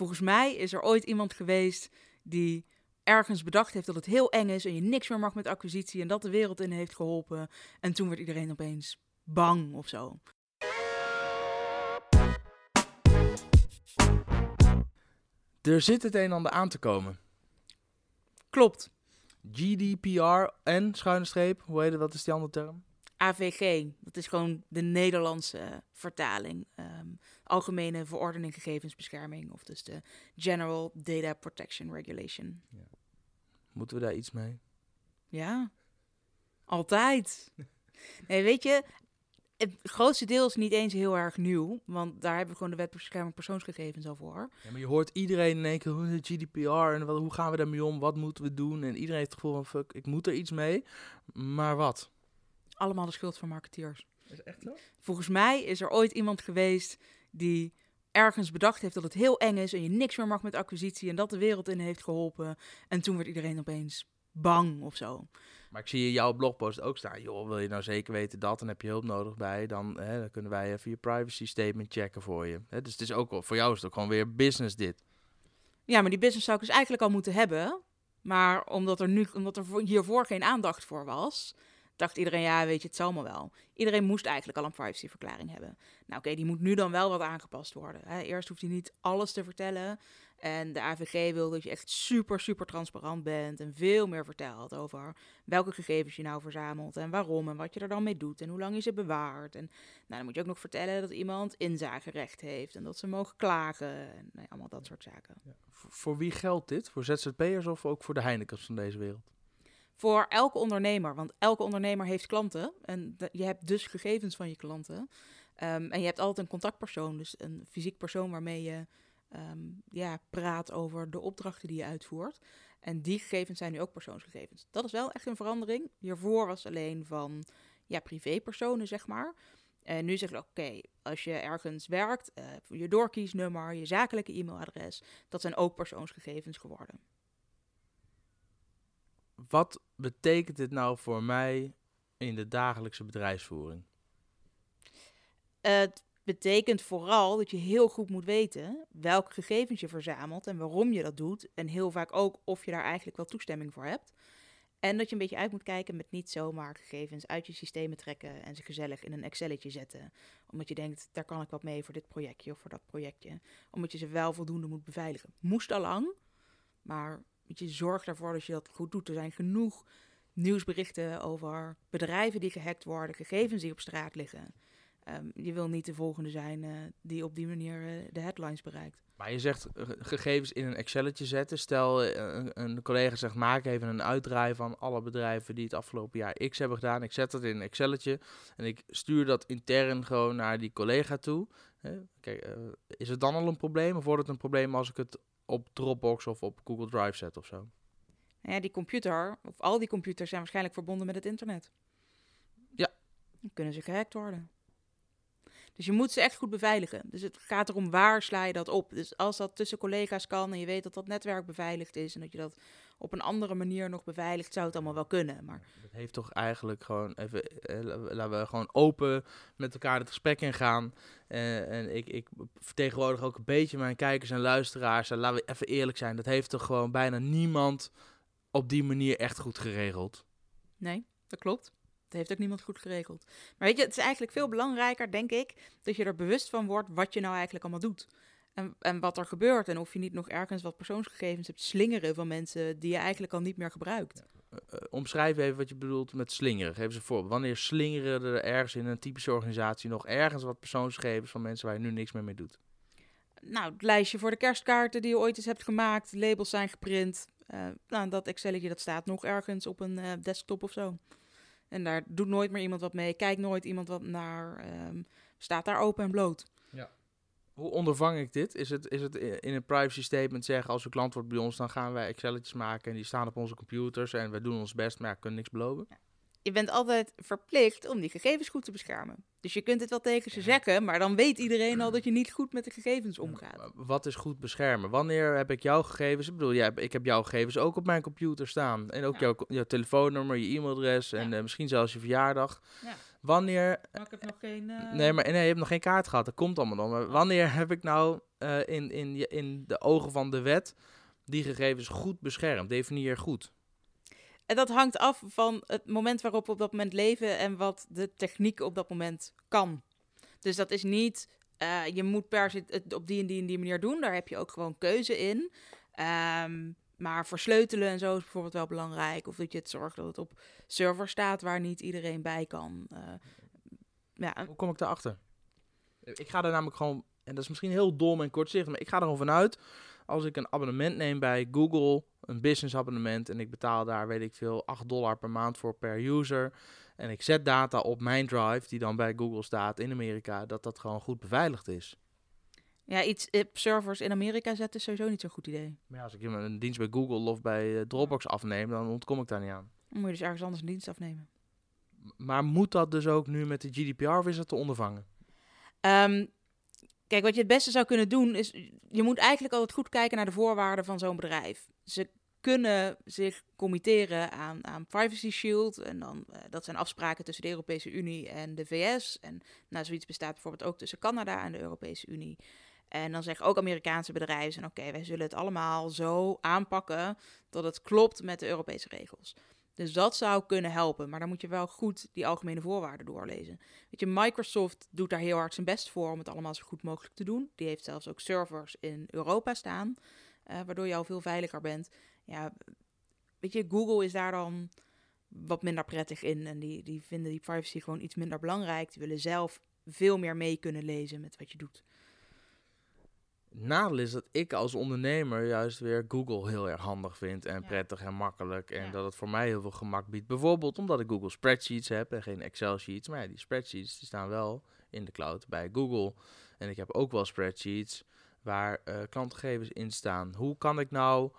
Volgens mij is er ooit iemand geweest die ergens bedacht heeft dat het heel eng is en je niks meer mag met acquisitie en dat de wereld in heeft geholpen. En toen werd iedereen opeens bang of zo. Er zit het een en ander aan te komen. Klopt. GDPR en schuine streep, hoe heet het, wat is die andere term? AVG, dat is gewoon de Nederlandse vertaling. Ehm, Algemene Verordening Gegevensbescherming, of dus de General Data Protection Regulation. Moeten we daar iets mee? Ja, altijd. Nee, weet je, het grootste deel is niet eens heel erg nieuw, want daar hebben we gewoon de wet bescherming persoonsgegevens al voor. Ja, maar je hoort iedereen in één keer, hoe GDPR en wat, hoe gaan we daarmee om, wat moeten we doen? En iedereen heeft het gevoel van, fuck, ik moet er iets mee, maar wat? Allemaal de schuld van marketeers. Is echt zo? Volgens mij is er ooit iemand geweest die ergens bedacht heeft dat het heel eng is en je niks meer mag met acquisitie en dat de wereld in heeft geholpen. En toen werd iedereen opeens bang of zo. Maar ik zie in jouw blogpost ook staan, joh, wil je nou zeker weten dat, dan heb je hulp nodig bij, dan, hè, dan kunnen wij even je privacy statement checken voor je. Hè, dus het is ook, voor jou is het ook gewoon weer business dit. Ja, maar die business zou ik dus eigenlijk al moeten hebben. Maar omdat er, nu, omdat er voor- hiervoor geen aandacht voor was, dacht iedereen, ja, weet je, het zal allemaal wel. Iedereen moest eigenlijk al een privacyverklaring hebben. Nou oké, die moet nu dan wel wat aangepast worden. Hè. Eerst hoeft hij niet alles te vertellen. En de AVG wil dat je echt super, super transparant bent en veel meer vertelt over welke gegevens je nou verzamelt en waarom en wat je er dan mee doet en hoe lang je ze bewaart. En nou, dan moet je ook nog vertellen dat iemand inzagerecht heeft en dat ze mogen klagen en nou ja, allemaal dat soort zaken. Voor, voor wie geldt dit? Voor ZZP'ers of ook voor de Heinekens van deze wereld? Voor elke ondernemer, want elke ondernemer heeft klanten en je hebt dus gegevens van je klanten. Ehm, en je hebt altijd een contactpersoon, dus een fysiek persoon waarmee je ehm, ja, praat over de opdrachten die je uitvoert. En die gegevens zijn nu ook persoonsgegevens. Dat is wel echt een verandering. Hiervoor was alleen van ja, privépersonen, zeg maar. En nu zeg je, oké, als je ergens werkt, eh, je doorkiesnummer, je zakelijke e-mailadres, dat zijn ook persoonsgegevens geworden. Wat betekent dit nou voor mij in de dagelijkse bedrijfsvoering? Het betekent vooral dat je heel goed moet weten welke gegevens je verzamelt en waarom je dat doet. En heel vaak ook of je daar eigenlijk wel toestemming voor hebt. En dat je een beetje uit moet kijken met niet zomaar gegevens uit je systemen trekken en ze gezellig in een Excelletje zetten. Omdat je denkt, daar kan ik wat mee voor dit projectje of voor dat projectje. Omdat je ze wel voldoende moet beveiligen. Moest al lang, maar je, zorg ervoor dat je dat goed doet. Er zijn genoeg nieuwsberichten over bedrijven die gehackt worden, gegevens die op straat liggen. Ehm, je wil niet de volgende zijn eh, die op die manier eh, de headlines bereikt. Maar je zegt eh, gegevens in een Excelletje zetten. Stel, een, een collega zegt, maak even een uitdraai van alle bedrijven die het afgelopen jaar X hebben gedaan. Ik zet dat in een Excelletje en ik stuur dat intern gewoon naar die collega toe. Kijk, is het dan al een probleem of wordt het een probleem als ik het op Dropbox of op Google Drive zet of zo? Ja, die computer, of al die computers zijn waarschijnlijk verbonden met het internet. Ja. Dan kunnen ze gehackt worden. Dus je moet ze echt goed beveiligen. Dus het gaat erom waar sla je dat op. Dus als dat tussen collega's kan en je weet dat dat netwerk beveiligd is en dat je dat op een andere manier nog beveiligt, zou het allemaal wel kunnen. Maar Dat heeft toch eigenlijk gewoon even, eh, la- laten we gewoon open met elkaar het gesprek ingaan. Eh, en ik, ik vertegenwoordig ook een beetje mijn kijkers en luisteraars. En laten we even eerlijk zijn, dat heeft toch gewoon bijna niemand op die manier echt goed geregeld. Nee, dat klopt. Dat heeft ook niemand goed geregeld. Maar weet je, het is eigenlijk veel belangrijker, denk ik, dat je er bewust van wordt wat je nou eigenlijk allemaal doet. En, en wat er gebeurt. En of je niet nog ergens wat persoonsgegevens hebt slingeren van mensen die je eigenlijk al niet meer gebruikt. Eh, eh, omschrijf even wat je bedoelt met slingeren. Geef eens een voorbeeld. Wanneer slingeren er ergens in een typische organisatie nog ergens wat persoonsgegevens van mensen waar je nu niks meer mee doet? Nou, het lijstje voor de kerstkaarten die je ooit eens hebt gemaakt, labels zijn geprint. Eh, nou, dat Excelletje dat staat nog ergens op een eh, desktop of zo. En daar doet nooit meer iemand wat mee, kijkt nooit iemand wat naar, ehm, staat daar open en bloot. Hoe ondervang ik dit? Is het, is het in een privacy statement zeggen als een klant wordt bij ons, dan gaan wij Excelletjes maken en die staan op onze computers en wij doen ons best, maar ja, kunnen niks beloven? Je bent altijd verplicht om die gegevens goed te beschermen. Dus je kunt het wel tegen ze zeggen, maar dan weet iedereen al dat je niet goed met de gegevens omgaat. Wat is goed beschermen? Wanneer heb ik jouw gegevens? Ik bedoel, hebt- ik heb jouw gegevens ook op mijn computer staan. En ook Ja. jouw, jouw telefoonnummer, je e-mailadres en Ja. eh, misschien zelfs je verjaardag. Ja. Wanneer... Maar ik heb nog geen... eh, Nee, maar nee, je hebt nog geen kaart gehad. Dat komt allemaal nog. Maar wanneer heb ik nou eh, in, in, je- in de ogen van de wet die gegevens goed beschermd? Definieer goed. En dat hangt af van het moment waarop we op dat moment leven en wat de techniek op dat moment kan. Dus dat is niet, eh, je moet per se het op die en die en die manier doen. Daar heb je ook gewoon keuze in. Ehm, maar versleutelen en zo is bijvoorbeeld wel belangrijk. Of dat je het zorgt dat het op server staat waar niet iedereen bij kan. Eh, ja, Hoe kom ik daarachter? Ik ga er namelijk gewoon, en dat is misschien heel dom en kortzichtig, maar ik ga er gewoon vanuit. Als ik een abonnement neem bij Google, een business abonnement, en ik betaal daar, weet ik veel, 8 dollar per maand voor per user. En ik zet data op mijn drive, die dan bij Google staat in Amerika, dat dat gewoon goed beveiligd is. Ja, iets op servers in Amerika zetten is sowieso niet zo'n goed idee. Maar ja, als ik een dienst bij Google of bij eh, Dropbox afneem, dan ontkom ik daar niet aan. Dan moet je dus ergens anders een dienst afnemen. Maar moet dat dus ook nu met de GDPR of is dat te ondervangen? Ehm, kijk, wat je het beste zou kunnen doen is, je moet eigenlijk altijd goed kijken naar de voorwaarden van zo'n bedrijf. Ze kunnen zich committeren aan, aan Privacy Shield en dan, eh, dat zijn afspraken tussen de Europese Unie en de VS. En nou, zoiets bestaat bijvoorbeeld ook tussen Canada en de Europese Unie. En dan zeggen ook Amerikaanse bedrijven, oké, wij zullen het allemaal zo aanpakken dat het klopt met de Europese regels. Dus dat zou kunnen helpen, maar dan moet je wel goed die algemene voorwaarden doorlezen. Weet je, Microsoft doet daar heel hard zijn best voor om het allemaal zo goed mogelijk te doen. Die heeft zelfs ook servers in Europa staan, eh, waardoor je al veel veiliger bent. Ja, weet je, Google is daar dan wat minder prettig in en die, die vinden die privacy gewoon iets minder belangrijk. Die willen zelf veel meer mee kunnen lezen met wat je doet. Nadeel is dat ik als ondernemer juist weer Google heel erg handig vind en Ja. prettig en makkelijk. En Ja. dat het voor mij heel veel gemak biedt. Bijvoorbeeld omdat ik Google Spreadsheets heb en geen Excel sheets. Maar ja, die spreadsheets die staan wel in de cloud bij Google. En ik heb ook wel spreadsheets waar eh, klantgegevens in staan. Hoe kan ik nou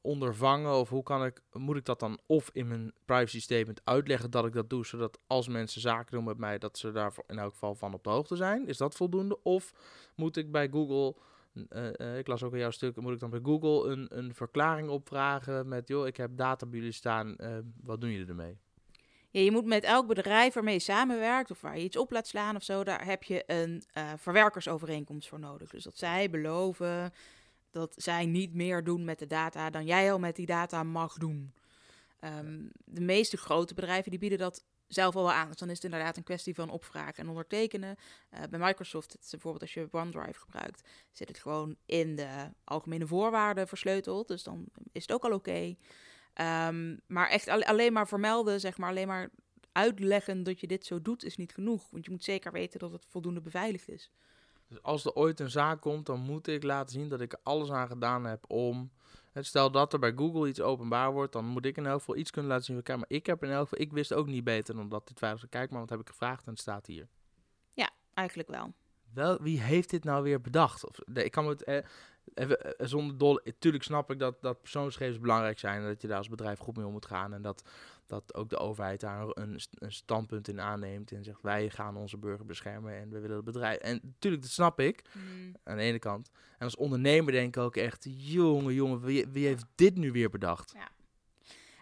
ondervangen of hoe kan ik, moet ik dat dan of in mijn privacy statement uitleggen dat ik dat doe, zodat als mensen zaken doen met mij, dat ze daar in elk geval van op de hoogte zijn? Is dat voldoende? Of moet ik bij Google, eh, eh, ik las ook in jouw stuk, moet ik dan bij Google een, een verklaring opvragen met, joh, ik heb data bij jullie staan, eh, wat doen jullie ermee? Ja, je moet met elk bedrijf waarmee je samenwerkt of waar je iets op laat slaan of zo, daar heb je een verwerkersovereenkomst voor nodig. Dus dat zij beloven dat zij niet meer doen met de data dan jij al met die data mag doen. Ehm, de meeste grote bedrijven die bieden dat zelf al wel aan. Dus dan is het inderdaad een kwestie van opvragen en ondertekenen. Eh, bij Microsoft, het is bijvoorbeeld als je OneDrive gebruikt, zit het gewoon in de algemene voorwaarden versleuteld. Dus dan is het ook al oké. Ehm, maar echt al- alleen maar vermelden, zeg maar, alleen maar uitleggen dat je dit zo doet, is niet genoeg. Want je moet zeker weten dat het voldoende beveiligd is. Dus als er ooit een zaak komt, dan moet ik laten zien dat ik er alles aan gedaan heb om. Stel dat er bij Google iets openbaar wordt, dan moet ik in elk geval iets kunnen laten zien. van, maar ik heb in elk geval, ik wist ook niet beter dan dat dit veilig. Kijk maar, wat heb ik gevraagd en het staat hier. Eigenlijk wel. Wel, wie heeft dit nou weer bedacht? Of, nee, ik kan het eh, even eh, zonder dol. Tuurlijk snap ik dat, dat persoonsgegevens belangrijk zijn en dat je daar als bedrijf goed mee om moet gaan en dat, dat ook de overheid daar een, een standpunt in aanneemt en zegt wij gaan onze burger beschermen en we willen het bedrijf. En natuurlijk, dat snap ik aan de ene kant. En als ondernemer denk ik ook echt, jongen, jongen, wie, wie heeft dit nu weer bedacht?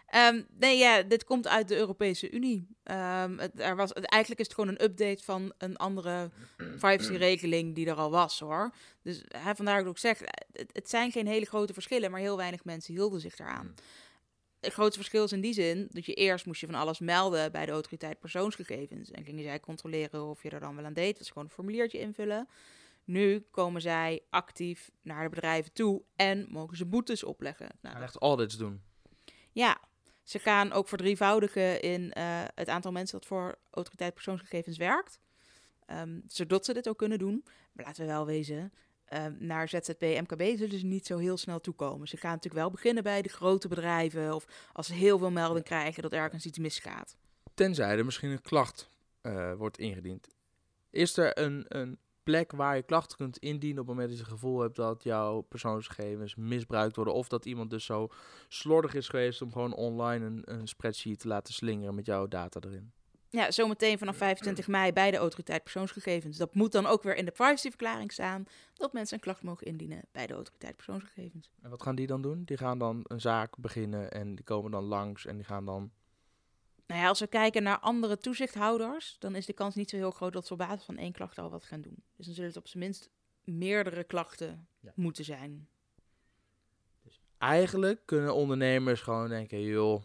Ehm, nee, ja, dit komt uit de Europese Unie. Ehm, het, er was, het, eigenlijk is het gewoon een update van een andere privacyregeling die er al was, hoor. Dus hè, vandaar dat ik ook zeg, het, het zijn geen hele grote verschillen, maar heel weinig mensen hielden zich daaraan. Het grootste verschil is in die zin dat je eerst moest je van alles melden bij de autoriteit persoonsgegevens. En gingen zij controleren of je er dan wel aan deed. Dat is gewoon een formuliertje invullen. Nu komen zij actief naar de bedrijven toe en mogen ze boetes opleggen. Nou, echt audits doen. ja, ze gaan ook verdrievoudigen in eh, het aantal mensen dat voor autoriteit persoonsgegevens werkt. Ehm, zodat ze dit ook kunnen doen. Maar laten we wel wezen, ehm, naar ZZP MKB zullen ze niet zo heel snel toekomen. Ze gaan natuurlijk wel beginnen bij de grote bedrijven of als ze heel veel melding krijgen dat ergens iets misgaat. Tenzij er misschien een klacht eh, wordt ingediend. Is er een, een plek waar je klachten kunt indienen op het moment dat je het gevoel hebt dat jouw persoonsgegevens misbruikt worden. Of dat iemand dus zo slordig is geweest om gewoon online een, een spreadsheet te laten slingeren met jouw data erin. Ja, zometeen vanaf 25 mei bij de autoriteit persoonsgegevens. Dat moet dan ook weer in de privacyverklaring staan dat mensen een klacht mogen indienen bij de autoriteit persoonsgegevens. En wat gaan die dan doen? Die gaan dan een zaak beginnen en die komen dan langs en die gaan dan... Nou ja, als we kijken naar andere toezichthouders, dan is de kans niet zo heel groot dat ze op basis van één klacht al wat gaan doen. Dus dan zullen het op zijn minst meerdere klachten Ja. moeten zijn. Eigenlijk kunnen ondernemers gewoon denken, joh,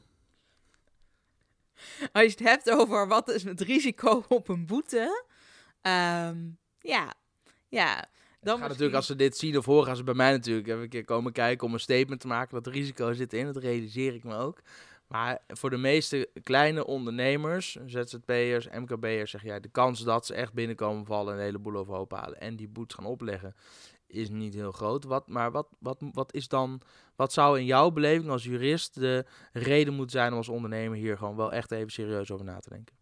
Als je het hebt over wat is het risico op een boete, ehm, ja, ja. Dan gaat natuurlijk, als ze dit zien of horen, gaan ze bij mij natuurlijk even een keer komen kijken om een statement te maken. Dat risico zit in, dat realiseer ik me ook. Maar voor de meeste kleine ondernemers, ZZP'ers, MKB'ers, zeg jij, de kans dat ze echt binnenkomen vallen en een heleboel overhoop halen en die boetes gaan opleggen, is niet heel groot. Wat, maar wat, wat, wat is dan, wat zou in jouw beleving als jurist de reden moeten zijn om als ondernemer hier gewoon wel echt even serieus over na te denken?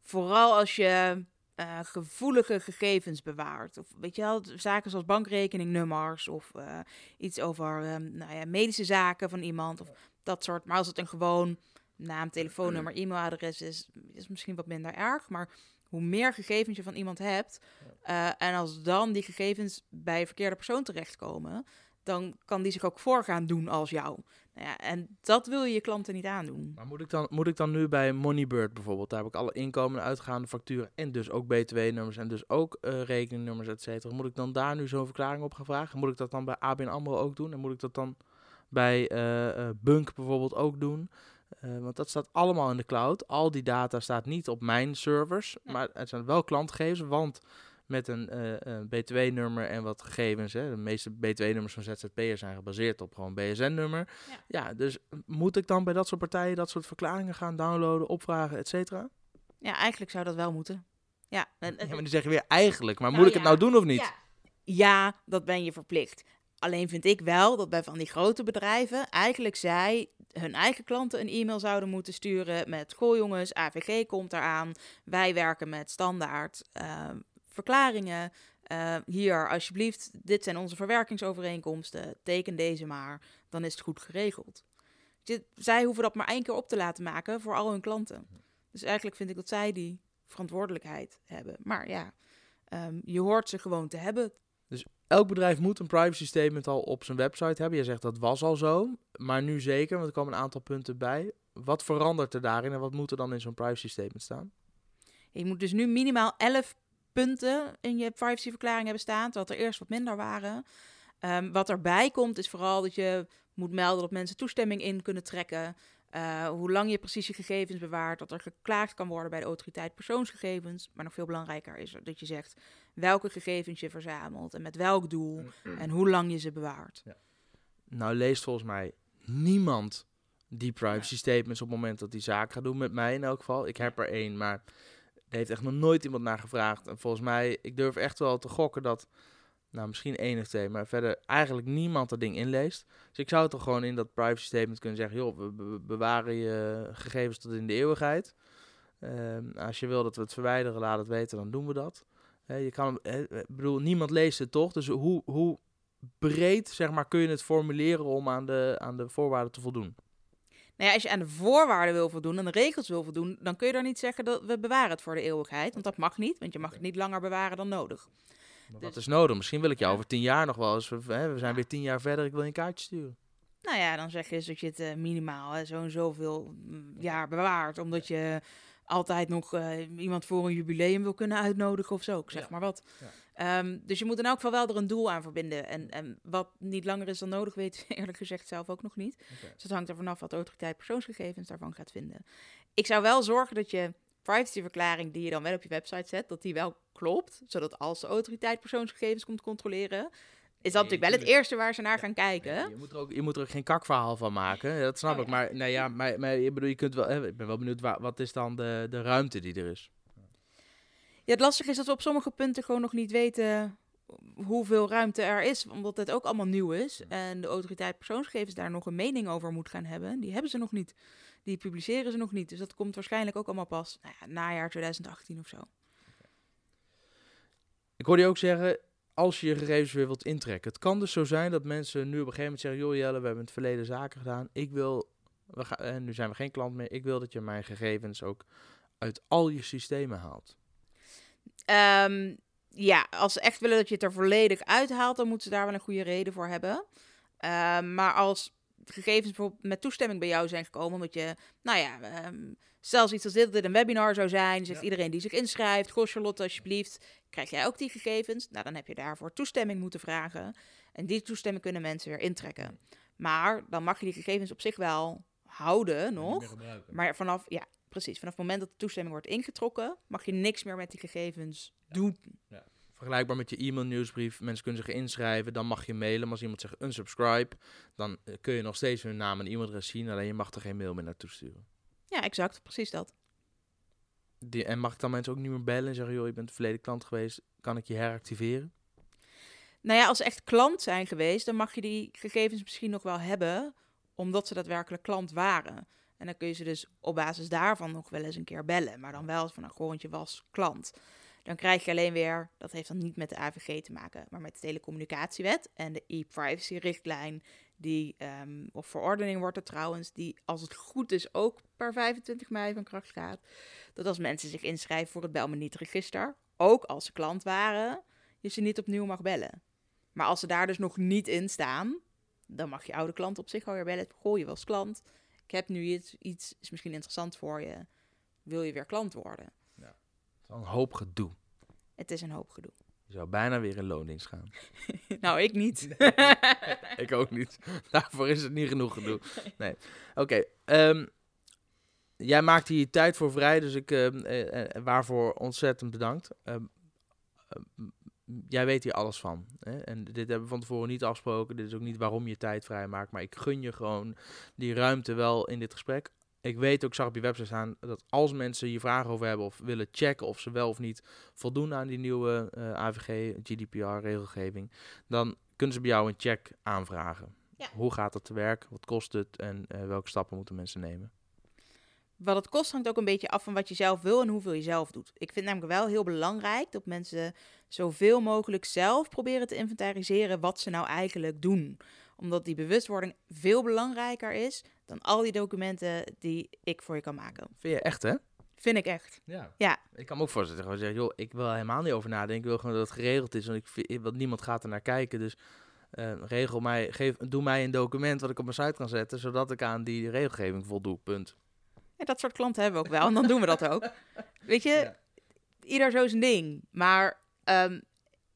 Vooral als je eh, gevoelige gegevens bewaart. Of weet je wel, zaken zoals bankrekeningnummers of eh, iets over ehm, nou ja, medische zaken van iemand of dat soort. Maar als het een gewoon naam, telefoonnummer, e-mailadres is, is misschien wat minder erg. Maar hoe meer gegevens je van iemand hebt eh, en als dan die gegevens bij een verkeerde persoon terechtkomen, dan kan die zich ook voor gaan doen als jou. Nou ja, en dat wil je je klanten niet aandoen. Maar moet ik, dan, moet ik dan nu bij Moneybird bijvoorbeeld, daar heb ik alle inkomen en uitgaande facturen en dus ook btw-nummers en dus ook eh, rekeningnummers, et cetera. Moet ik dan daar nu zo'n verklaring op gaan vragen? Moet ik dat dan bij ABN AMRO ook doen? En moet ik dat dan bij eh, eh, Bunk bijvoorbeeld ook doen? Want dat staat allemaal in de cloud. Al die data staat niet op mijn servers, Ja. maar het zijn wel klantgegevens, want met een eh, een btw-nummer en wat gegevens, hè, de meeste btw-nummers van ZZP'ers zijn gebaseerd op gewoon BSN-nummer. Ja. Ja, dus moet ik dan bij dat soort partijen dat soort verklaringen gaan downloaden, opvragen, et cetera? Ja, eigenlijk zou dat wel moeten. Ja, en, Ja, maar die zeggen weer eigenlijk, maar Nou moet ik het nou doen of niet? Ja. ja, dat ben je verplicht. Alleen vind ik wel dat bij van die grote bedrijven eigenlijk zij hun eigen klanten een e-mail zouden moeten sturen met goh jongens, AVG komt eraan. Wij werken met standaard eh, verklaringen. Eh, hier, alsjeblieft, dit zijn onze verwerkingsovereenkomsten. Teken deze maar, dan is het goed geregeld. Zij hoeven dat maar één keer op te laten maken voor al hun klanten. Dus eigenlijk vind ik dat zij die verantwoordelijkheid hebben. Maar ja, ehm, je hoort ze gewoon te hebben. Elk bedrijf moet een privacy statement al op zijn website hebben. Je zegt dat was al zo, maar nu zeker, want er komen een aantal punten bij. Wat verandert er daarin en wat moet er dan in zo'n privacy statement staan? Je moet dus nu minimaal 11 punten in je privacyverklaring hebben staan, terwijl er eerst wat minder waren. Ehm, wat erbij komt is vooral dat je moet melden dat mensen toestemming in kunnen trekken. eh, hoe lang je precies je gegevens bewaart. Dat er geklaagd kan worden bij de autoriteit persoonsgegevens. Maar nog veel belangrijker is er dat je zegt welke gegevens je verzamelt en met welk doel en hoe lang je ze bewaart. Nou leest volgens mij niemand die privacy statements op het moment dat die zaak gaat doen met mij in elk geval. Ik heb er één, maar er heeft echt nog nooit iemand naar gevraagd. En volgens mij, ik durf echt wel te gokken dat, nou misschien één twee, maar verder eigenlijk niemand dat ding inleest. Dus ik zou toch gewoon in dat privacy statement kunnen zeggen, joh, we be- bewaren je gegevens tot in de eeuwigheid. Ehm, als je wil dat we het verwijderen, laat het weten, dan doen we dat. Hè, je kan, ik bedoel, niemand leest het toch? Dus hoe, hoe breed zeg maar, kun je het formuleren om aan de, aan de voorwaarden te voldoen? Nou ja, als je aan de voorwaarden wil voldoen en de regels wil voldoen, dan kun je daar niet zeggen dat we bewaren het voor de eeuwigheid. Want dat mag niet, want je mag het niet langer bewaren dan nodig. Maar Dus- Wat is nodig? Misschien wil ik jou Ja. over tien jaar nog wel eens. Hè, we zijn Ja. weer tien jaar verder, ik wil je een kaartje sturen. Nou ja, dan zeg je dus dat je het eh, minimaal hè, zo en zoveel mm, jaar bewaart. Omdat je altijd nog eh, iemand voor een jubileum wil kunnen uitnodigen of zo. Ik zeg Ja. maar wat. Ja. Ehm, dus je moet in elk geval wel er een doel aan verbinden. En, en wat niet langer is dan nodig, weet je eerlijk gezegd zelf ook nog niet. Dus het hangt er vanaf wat de autoriteit persoonsgegevens daarvan gaat vinden. Ik zou wel zorgen dat je privacyverklaring die je dan wel op je website zet, dat die wel klopt. Zodat als de autoriteit persoonsgegevens komt controleren, is dat Nee, natuurlijk wel het eerste waar ze naar gaan kijken. Nee, je, moet er ook, je moet er ook geen kakverhaal van maken, dat snap Oh, ik. ja. Maar, nou ja, maar, maar ik bedoel, je kunt wel, hè, ik ben wel benieuwd, waar, wat is dan de, de ruimte die er is? Ja, het lastige is dat we op sommige punten gewoon nog niet weten hoeveel ruimte er is, omdat het ook allemaal nieuw is. En de autoriteit persoonsgegevens daar nog een mening over moet gaan hebben. Die hebben ze nog niet. Die publiceren ze nog niet. Dus dat komt waarschijnlijk ook allemaal pas nou ja, najaar 2018 of zo. Ik hoorde je ook zeggen, als je je gegevens weer wilt intrekken. Het kan dus zo zijn dat mensen nu op een gegeven moment zeggen... joh Jelle, we hebben in het verleden zaken gedaan. Ik wil, we gaan, en nu zijn we geen klant meer. Ik wil dat je mijn gegevens ook uit al je systemen haalt. Ehm, ja, als ze echt willen dat je het er volledig uithaalt, dan moeten ze daar wel een goede reden voor hebben. Ehm, maar als gegevens bijvoorbeeld met toestemming bij jou zijn gekomen, omdat je, nou ja, um, zelfs iets als dit, dit een webinar zou zijn, zegt iedereen die zich inschrijft, goh Charlotte alsjeblieft, krijg jij ook die gegevens? Nou, dan heb je daarvoor toestemming moeten vragen. En die toestemming kunnen mensen weer intrekken. Maar dan mag je die gegevens op zich wel houden nog. Maar vanaf, ja, precies. Vanaf het moment dat de toestemming wordt ingetrokken, mag je niks meer met die gegevens doen. Ja. Vergelijkbaar met je e-mail nieuwsbrief. Mensen kunnen zich inschrijven, dan mag je mailen. Maar als iemand zegt unsubscribe, dan eh, kun je nog steeds hun naam en e-mailadres zien. Alleen je mag er geen mail meer naartoe sturen. Ja, exact. Precies dat. Die, en mag ik dan mensen ook niet meer bellen en zeggen, joh, je bent verleden klant geweest, kan ik je heractiveren? Nou ja, als ze echt klant zijn geweest, dan mag je die gegevens misschien nog wel hebben, omdat ze daadwerkelijk klant waren. En dan kun je ze dus op basis daarvan nog wel eens een keer bellen. Maar dan wel van, een nou, je was klant. Dan krijg je alleen weer, dat heeft dan niet met de AVG te maken, maar met de telecommunicatiewet en de e-privacy-richtlijn, die, um, of verordening wordt er trouwens, die als het goed is ook per 25 mei van kracht gaat. Dat als mensen zich inschrijven voor het Bel me niet register, ook als ze klant waren, je ze niet opnieuw mag bellen. Maar als ze daar dus nog niet in staan, dan mag je oude klant op zich alweer bellen. Goh, je was klant. Ik heb nu iets, iets is misschien interessant voor je. Wil je weer klant worden? Een hoop gedoe. Het is een hoop gedoe. Je zou bijna weer in loondienst gaan. nou, ik niet. ik ook niet. Daarvoor is het niet genoeg gedoe. Nee. Oké. Ehm, jij maakt hier tijd voor vrij, dus ik uh, waarvoor ontzettend bedankt. Ehm, ehm, jij weet hier alles van. Hè? En dit hebben we van tevoren niet afgesproken. Dit is ook niet waarom je tijd vrij maakt. Maar ik gun je gewoon die ruimte wel in dit gesprek. Ik weet ook, ik zag op je website staan, dat als mensen hier vragen over hebben of willen checken of ze wel of niet voldoen aan die nieuwe uh, AVG, GDPR-regelgeving, dan kunnen ze bij jou een check aanvragen. Hoe gaat dat te werk? Wat kost het? En uh, welke stappen moeten mensen nemen? wat het kost hangt ook een beetje af van wat je zelf wil en hoeveel je zelf doet. Ik vind namelijk wel heel belangrijk dat mensen zoveel mogelijk zelf proberen te inventariseren wat ze nou eigenlijk doen. Omdat die bewustwording veel belangrijker is dan al die documenten die ik voor je kan maken. Vind je echt, hè? Vind ik echt. Ja. ja. Ik kan me ook voorstellen, gewoon zeggen, joh, ik wil helemaal niet over nadenken. Ik wil gewoon dat het geregeld is, want ik vind, niemand gaat er naar kijken. Dus uh, regel mij, geef, doe mij een document wat ik op mijn site kan zetten, zodat ik aan die regelgeving voldoe. Punt dat soort klanten hebben we ook wel. En dan doen we dat ook. Weet je, ieder zo zijn ding. Maar um,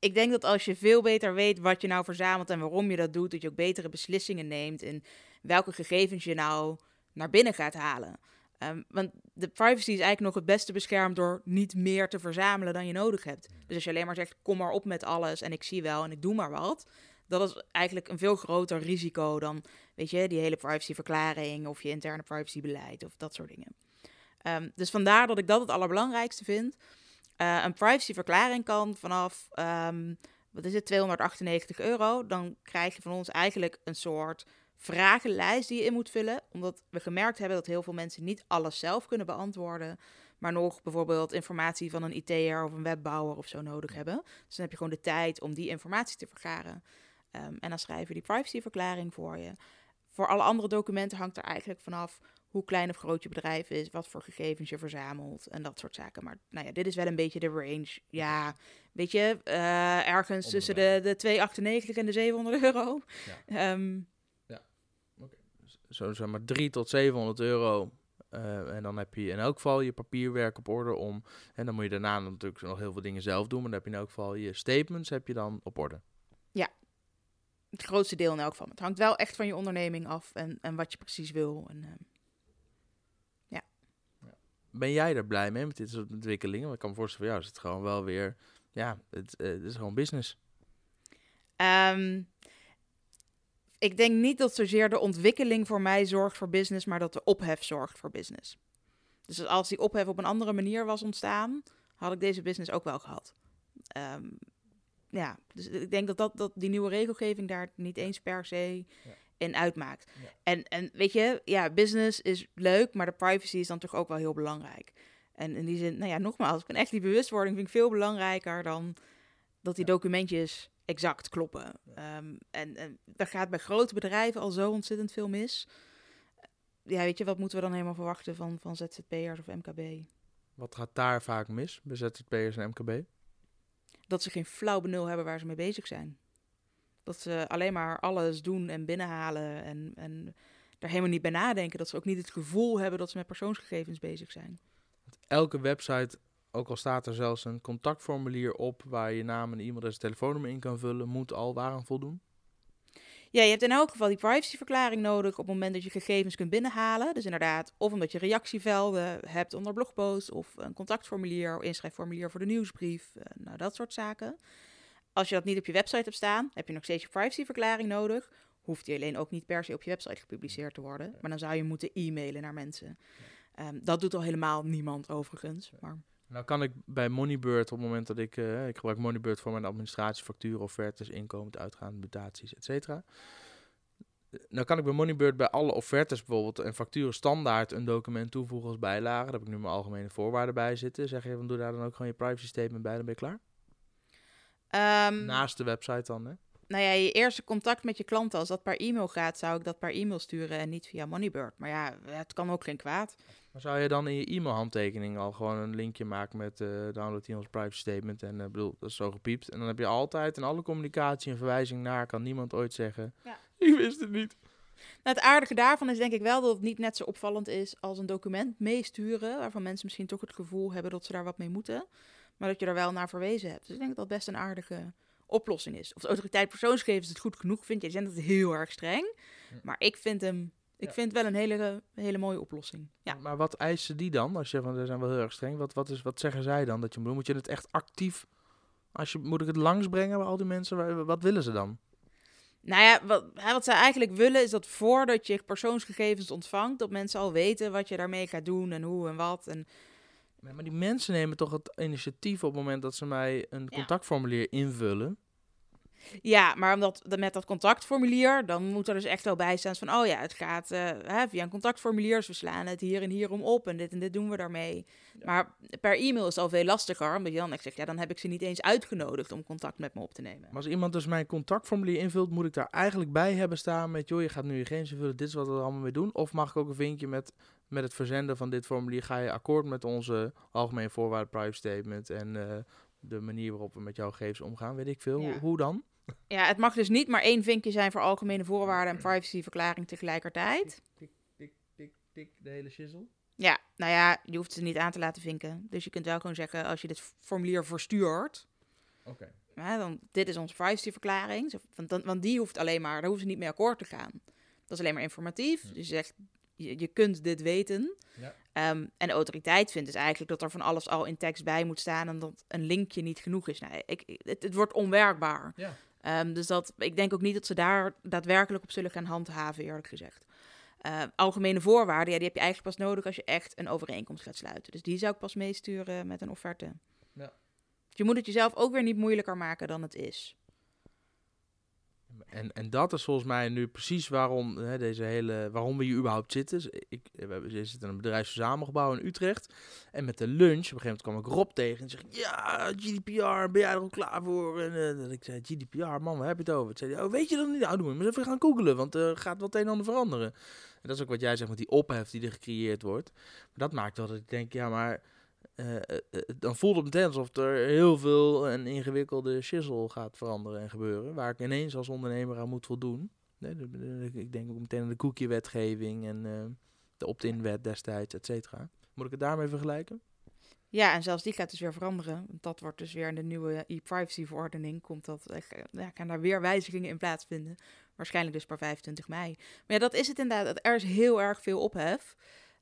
ik denk dat als je veel beter weet wat je nou verzamelt en waarom je dat doet, dat je ook betere beslissingen neemt in welke gegevens je nou naar binnen gaat halen. Um, want de privacy is eigenlijk nog het beste beschermd door niet meer te verzamelen dan je nodig hebt. Dus als je alleen maar zegt, kom maar op met alles en ik zie wel en ik doe maar wat, dat is eigenlijk een veel groter risico dan, weet je, die hele privacyverklaring of je interne privacybeleid of dat soort dingen. Um, dus vandaar dat ik dat het allerbelangrijkste vind. Uh, een privacyverklaring kan vanaf, um, wat is het, 298 euro. Dan krijg je van ons eigenlijk een soort vragenlijst die je in moet vullen. Omdat we gemerkt hebben dat heel veel mensen niet alles zelf kunnen beantwoorden. Maar nog bijvoorbeeld informatie van een IT'er of een webbouwer of zo nodig hebben. Dus dan heb je gewoon de tijd om die informatie te vergaren. Um, en dan schrijven we die privacyverklaring voor je. Voor alle andere documenten hangt er eigenlijk vanaf hoe klein of groot je bedrijf is, wat voor gegevens je verzamelt en dat soort zaken. Maar nou ja, dit is wel een beetje de range. Ja, weet je, uh, ergens tussen de, de 298 en de 700 euro. Ja, um, ja. Okay. Zo zeg maar 3 tot 700 euro. Uh, en dan heb je in elk geval je papierwerk op orde om. En dan moet je daarna natuurlijk nog heel veel dingen zelf doen. Maar dan heb je in elk geval je statements heb je dan op orde. Ja, het grootste deel in elk geval. Het hangt wel echt van je onderneming af en, en wat je precies wil. En, uh, ja. Ben jij er blij mee met dit soort ontwikkelingen? Want ik kan me voorstellen, voor jou is het gewoon wel weer... Ja, het, uh, het is gewoon business. Um, ik denk niet dat zozeer de ontwikkeling voor mij zorgt voor business, maar dat de ophef zorgt voor business. Dus als die ophef op een andere manier was ontstaan, had ik deze business ook wel gehad. Um, ja, dus ik denk dat, dat, dat die nieuwe regelgeving daar niet eens per se in uitmaakt. En, en weet je, ja, business is leuk, maar de privacy is dan toch ook wel heel belangrijk. En in die zin, nou ja, nogmaals, ik vind echt die bewustwording vind ik veel belangrijker dan dat die documentjes exact kloppen. Um, en, en daar gaat bij grote bedrijven al zo ontzettend veel mis. Ja, weet je, wat moeten we dan helemaal verwachten van, van ZZP'ers of MKB? Wat gaat daar vaak mis bij ZZP'ers en MKB? dat ze geen flauw benul hebben waar ze mee bezig zijn. Dat ze alleen maar alles doen en binnenhalen en, en daar helemaal niet bij nadenken. Dat ze ook niet het gevoel hebben dat ze met persoonsgegevens bezig zijn. Elke website, ook al staat er zelfs een contactformulier op waar je naam en e-mailadres en telefoonnummer in kan vullen, moet al waaraan voldoen. Ja, je hebt in elk geval die privacyverklaring nodig op het moment dat je gegevens kunt binnenhalen. Dus inderdaad, of omdat je reactievelden hebt onder blogposts, of een contactformulier, of inschrijfformulier voor de nieuwsbrief, eh, nou dat soort zaken. Als je dat niet op je website hebt staan, heb je nog steeds je privacyverklaring nodig. Hoeft die alleen ook niet per se op je website gepubliceerd te worden. Maar dan zou je moeten e-mailen naar mensen. Ehm, dat doet al helemaal niemand overigens. Maar... Nou kan ik bij Moneybird op het moment dat ik... Uh, ik gebruik Moneybird voor mijn administratie, facturen, offertes, inkomend, uitgaande, mutaties, et cetera. Nou kan ik bij Moneybird bij alle offertes bijvoorbeeld en facturen standaard een document toevoegen als bijlage. Daar heb ik nu mijn algemene voorwaarden bij zitten. Zeg je, van doe daar dan ook gewoon je privacy statement bij, dan ben je klaar? Um, Naast de website dan, hè? Nou ja, je eerste contact met je klanten, als dat per e-mail gaat, zou ik dat per e-mail sturen en niet via Moneybird. Maar ja, het kan ook geen kwaad. Maar zou je dan in je e-mailhandtekening al gewoon een linkje maken met uh, download hier ons privacy statement en uh, bedoel, dat is zo gepiept. En dan heb je altijd in alle communicatie een verwijzing naar, kan niemand ooit zeggen, ja. ik wist het niet. Nou, het aardige daarvan is denk ik wel dat het niet net zo opvallend is als een document meesturen, waarvan mensen misschien toch het gevoel hebben dat ze daar wat mee moeten, maar dat je er wel naar verwezen hebt. Dus ik denk dat dat best een aardige oplossing is. Of de autoriteit persoonsgegevens het goed genoeg vindt. Jij zegt dat heel erg streng. Maar ik vind hem. Ik vind het wel een hele, hele mooie oplossing. Ja. Maar wat eisen die dan? Als je van, ze zijn wel heel erg streng. Wat, wat, is, wat zeggen zij dan dat je moet? Moet je het echt actief... Als je, moet ik het langsbrengen bij al die mensen? Wat willen ze dan? Nou ja, wat, wat zij eigenlijk willen is dat voordat je persoonsgegevens ontvangt, dat mensen al weten wat je daarmee gaat doen en hoe en wat. En maar die mensen nemen toch het initiatief op het moment dat ze mij een contactformulier invullen. Ja, maar omdat met dat contactformulier, dan moet er dus echt wel bij staan van, oh ja, het gaat uh, hè, via een contactformulier, dus we slaan het hier en hier om op en dit en dit doen we daarmee. Maar per e-mail is het al veel lastiger, omdat je dan zegt, ja, dan heb ik ze niet eens uitgenodigd om contact met me op te nemen. Maar als iemand dus mijn contactformulier invult, moet ik daar eigenlijk bij hebben staan met, joh, je gaat nu je gegevens invullen, dit is wat we er allemaal mee doen. Of mag ik ook een vinkje met, met het verzenden van dit formulier, ga je akkoord met onze algemene voorwaarden privacy statement en uh, de manier waarop we met jouw gegevens omgaan, weet ik veel. Hoe dan? Ja, het mag dus niet maar één vinkje zijn voor algemene voorwaarden en privacyverklaring tegelijkertijd. Tik, tik, tik, tik, de hele shizzle. Ja, nou ja, je hoeft ze niet aan te laten vinken. Dus je kunt wel gewoon zeggen, als je dit formulier verstuurt... Oké. Okay. dan, dit is onze privacyverklaring. Want, want die hoeft alleen maar, daar hoeven ze niet mee akkoord te gaan. Dat is alleen maar informatief. Dus je zegt, je, je kunt dit weten. Ja. Um, en de autoriteit vindt dus eigenlijk dat er van alles al in tekst bij moet staan en dat een linkje niet genoeg is. Nou, ik, het, het wordt onwerkbaar. Um, dus dat, ik denk ook niet dat ze daar daadwerkelijk op zullen gaan handhaven, eerlijk gezegd. Uh, algemene voorwaarden, ja, die heb je eigenlijk pas nodig als je echt een overeenkomst gaat sluiten. Dus die zou ik pas meesturen met een offerte. Ja. Je moet het jezelf ook weer niet moeilijker maken dan het is. En, en dat is volgens mij nu precies waarom, hè, deze hele, waarom we hier überhaupt zitten. Dus ik, we, zitten in een bedrijfsverzamelgebouw in Utrecht. En met de lunch, op een gegeven moment kwam ik Rob tegen en zeg ja, GDPR, ben jij er al klaar voor? En uh, ik zei, GDPR, man, waar heb je het over? Toen zei oh, weet je dan niet? Nou, doen we maar even gaan googelen, want er gaat wat een en ander veranderen. En dat is ook wat jij zegt met die ophef die er gecreëerd wordt. Maar dat maakt wel dat ik denk, ja, maar uh, dan voelt het meteen alsof er heel veel een ingewikkelde shizzle gaat veranderen en gebeuren. Waar ik ineens als ondernemer aan moet voldoen. Nee, ik denk ook meteen aan de cookie-wetgeving en de opt-in-wet destijds, et cetera. Moet ik het daarmee vergelijken? Ja, en zelfs die gaat dus weer veranderen. Dat wordt dus weer in de nieuwe e-privacy-verordening. Komt dat, ja, kan daar weer wijzigingen in plaatsvinden. Waarschijnlijk dus per 25 mei. Maar ja, dat is het inderdaad. Er is heel erg veel ophef.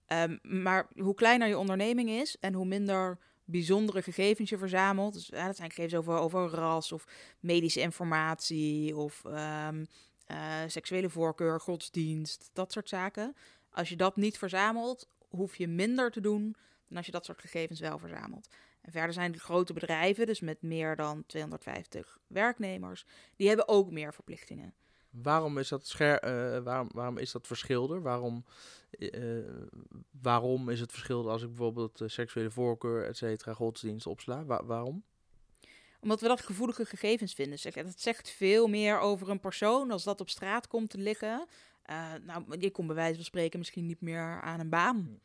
Um, maar hoe kleiner je onderneming is en hoe minder bijzondere gegevens je verzamelt. Dus dat zijn gegevens over, over ras of medische informatie of um, uh, seksuele voorkeur, godsdienst, dat soort zaken. Als je dat niet verzamelt, hoef je minder te doen dan als je dat soort gegevens wel verzamelt. En verder zijn de grote bedrijven, dus met meer dan 250 werknemers, die hebben ook meer verplichtingen. Waarom is dat, scher uh, waarom, waarom is dat verschil er? Waarom, uh, waarom is het verschil als ik bijvoorbeeld uh, seksuele voorkeur, et cetera, godsdienst opsla? Wa waarom? Omdat we dat gevoelige gegevens vinden. Dat zegt veel meer over een persoon als dat op straat komt te liggen. nou, je komt bij wijze van spreken misschien niet meer aan een baan.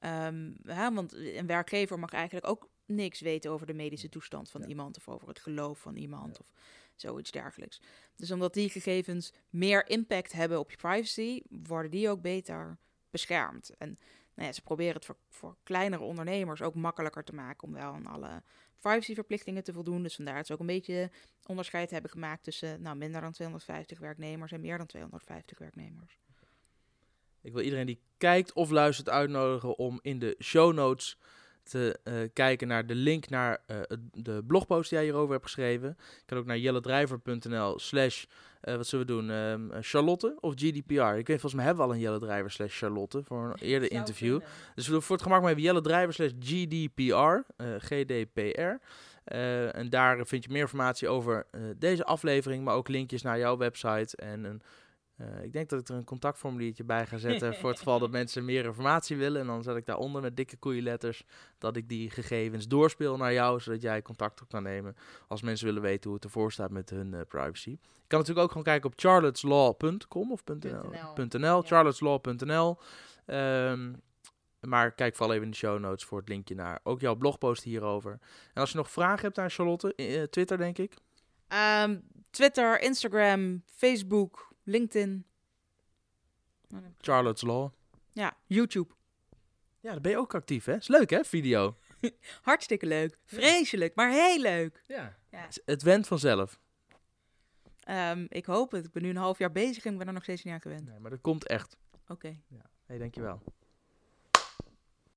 Um, want een werkgever mag eigenlijk ook niks weten over de medische toestand van iemand of over het geloof van iemand. Of, Zoiets dergelijks. Dus omdat die gegevens meer impact hebben op je privacy, worden die ook beter beschermd. En nou ja, ze proberen het voor, voor kleinere ondernemers ook makkelijker te maken om wel aan alle privacyverplichtingen te voldoen. Dus vandaar dat ze ook een beetje onderscheid hebben gemaakt tussen nou, minder dan 250 werknemers en meer dan 250 werknemers. Ik wil iedereen die kijkt of luistert uitnodigen om in de show notes te eh, kijken naar de link naar eh, de blogpost die jij hierover hebt geschreven. Je kan ook naar jelledrijver.nl slash, eh, wat zullen we doen, ehm, Charlotte of GDPR? Ik weet, volgens mij hebben we al een Jelle Drijver slash Charlotte voor een eerder interview. Dus we voor het gemak maar even Jelle Drijver slash GDPR, GDPR. en daar vind je meer informatie over deze aflevering, maar ook linkjes naar jouw website en een uh, ik denk dat ik er een contactformuliertje bij ga zetten voor het geval dat mensen meer informatie willen. En dan zet ik daaronder met dikke koeienletters dat ik die gegevens doorspeel naar jou, zodat jij contact op kan nemen als mensen willen weten hoe het ervoor staat met hun uh, privacy. Je kan natuurlijk ook gewoon kijken op charlotteslaw.com of .nl, .nl, charlotteslaw.nl. Um, maar kijk vooral even in de show notes voor het linkje naar ook jouw blogpost hierover. En als je nog vragen hebt aan Charlotte, uh, Twitter denk ik. Um, Twitter, Instagram, Facebook, LinkedIn. Charlotte's Law. Ja, YouTube. Ja, daar ben je ook actief, hè? Is leuk, hè, video? Hartstikke leuk. Vreselijk, maar heel leuk. Ja. ja. Het went vanzelf. Um, ik hoop het. Ik ben nu een half jaar bezig en ik ben er nog steeds niet aan gewend. Nee, maar dat komt echt. Oké. Okay. Ja. Hey, dankjewel.